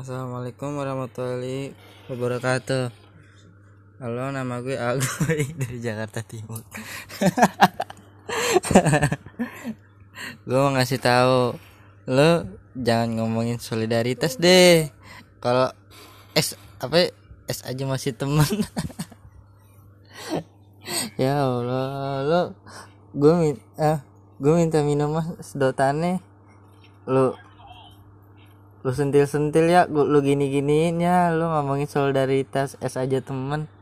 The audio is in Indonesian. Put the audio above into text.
Assalamualaikum warahmatullahi wabarakatuh. Halo, nama gue Agoy dari Jakarta Timur. gue mau ngasih tahu, lo jangan ngomongin solidaritas deh. Kalau es apa es aja masih teman. ya Allah, lo gue minta ah, gue minta minuman sedotannya lu lu sentil sentil ya lu gini giniin ya. Lu ngomongin solidaritas es aja temen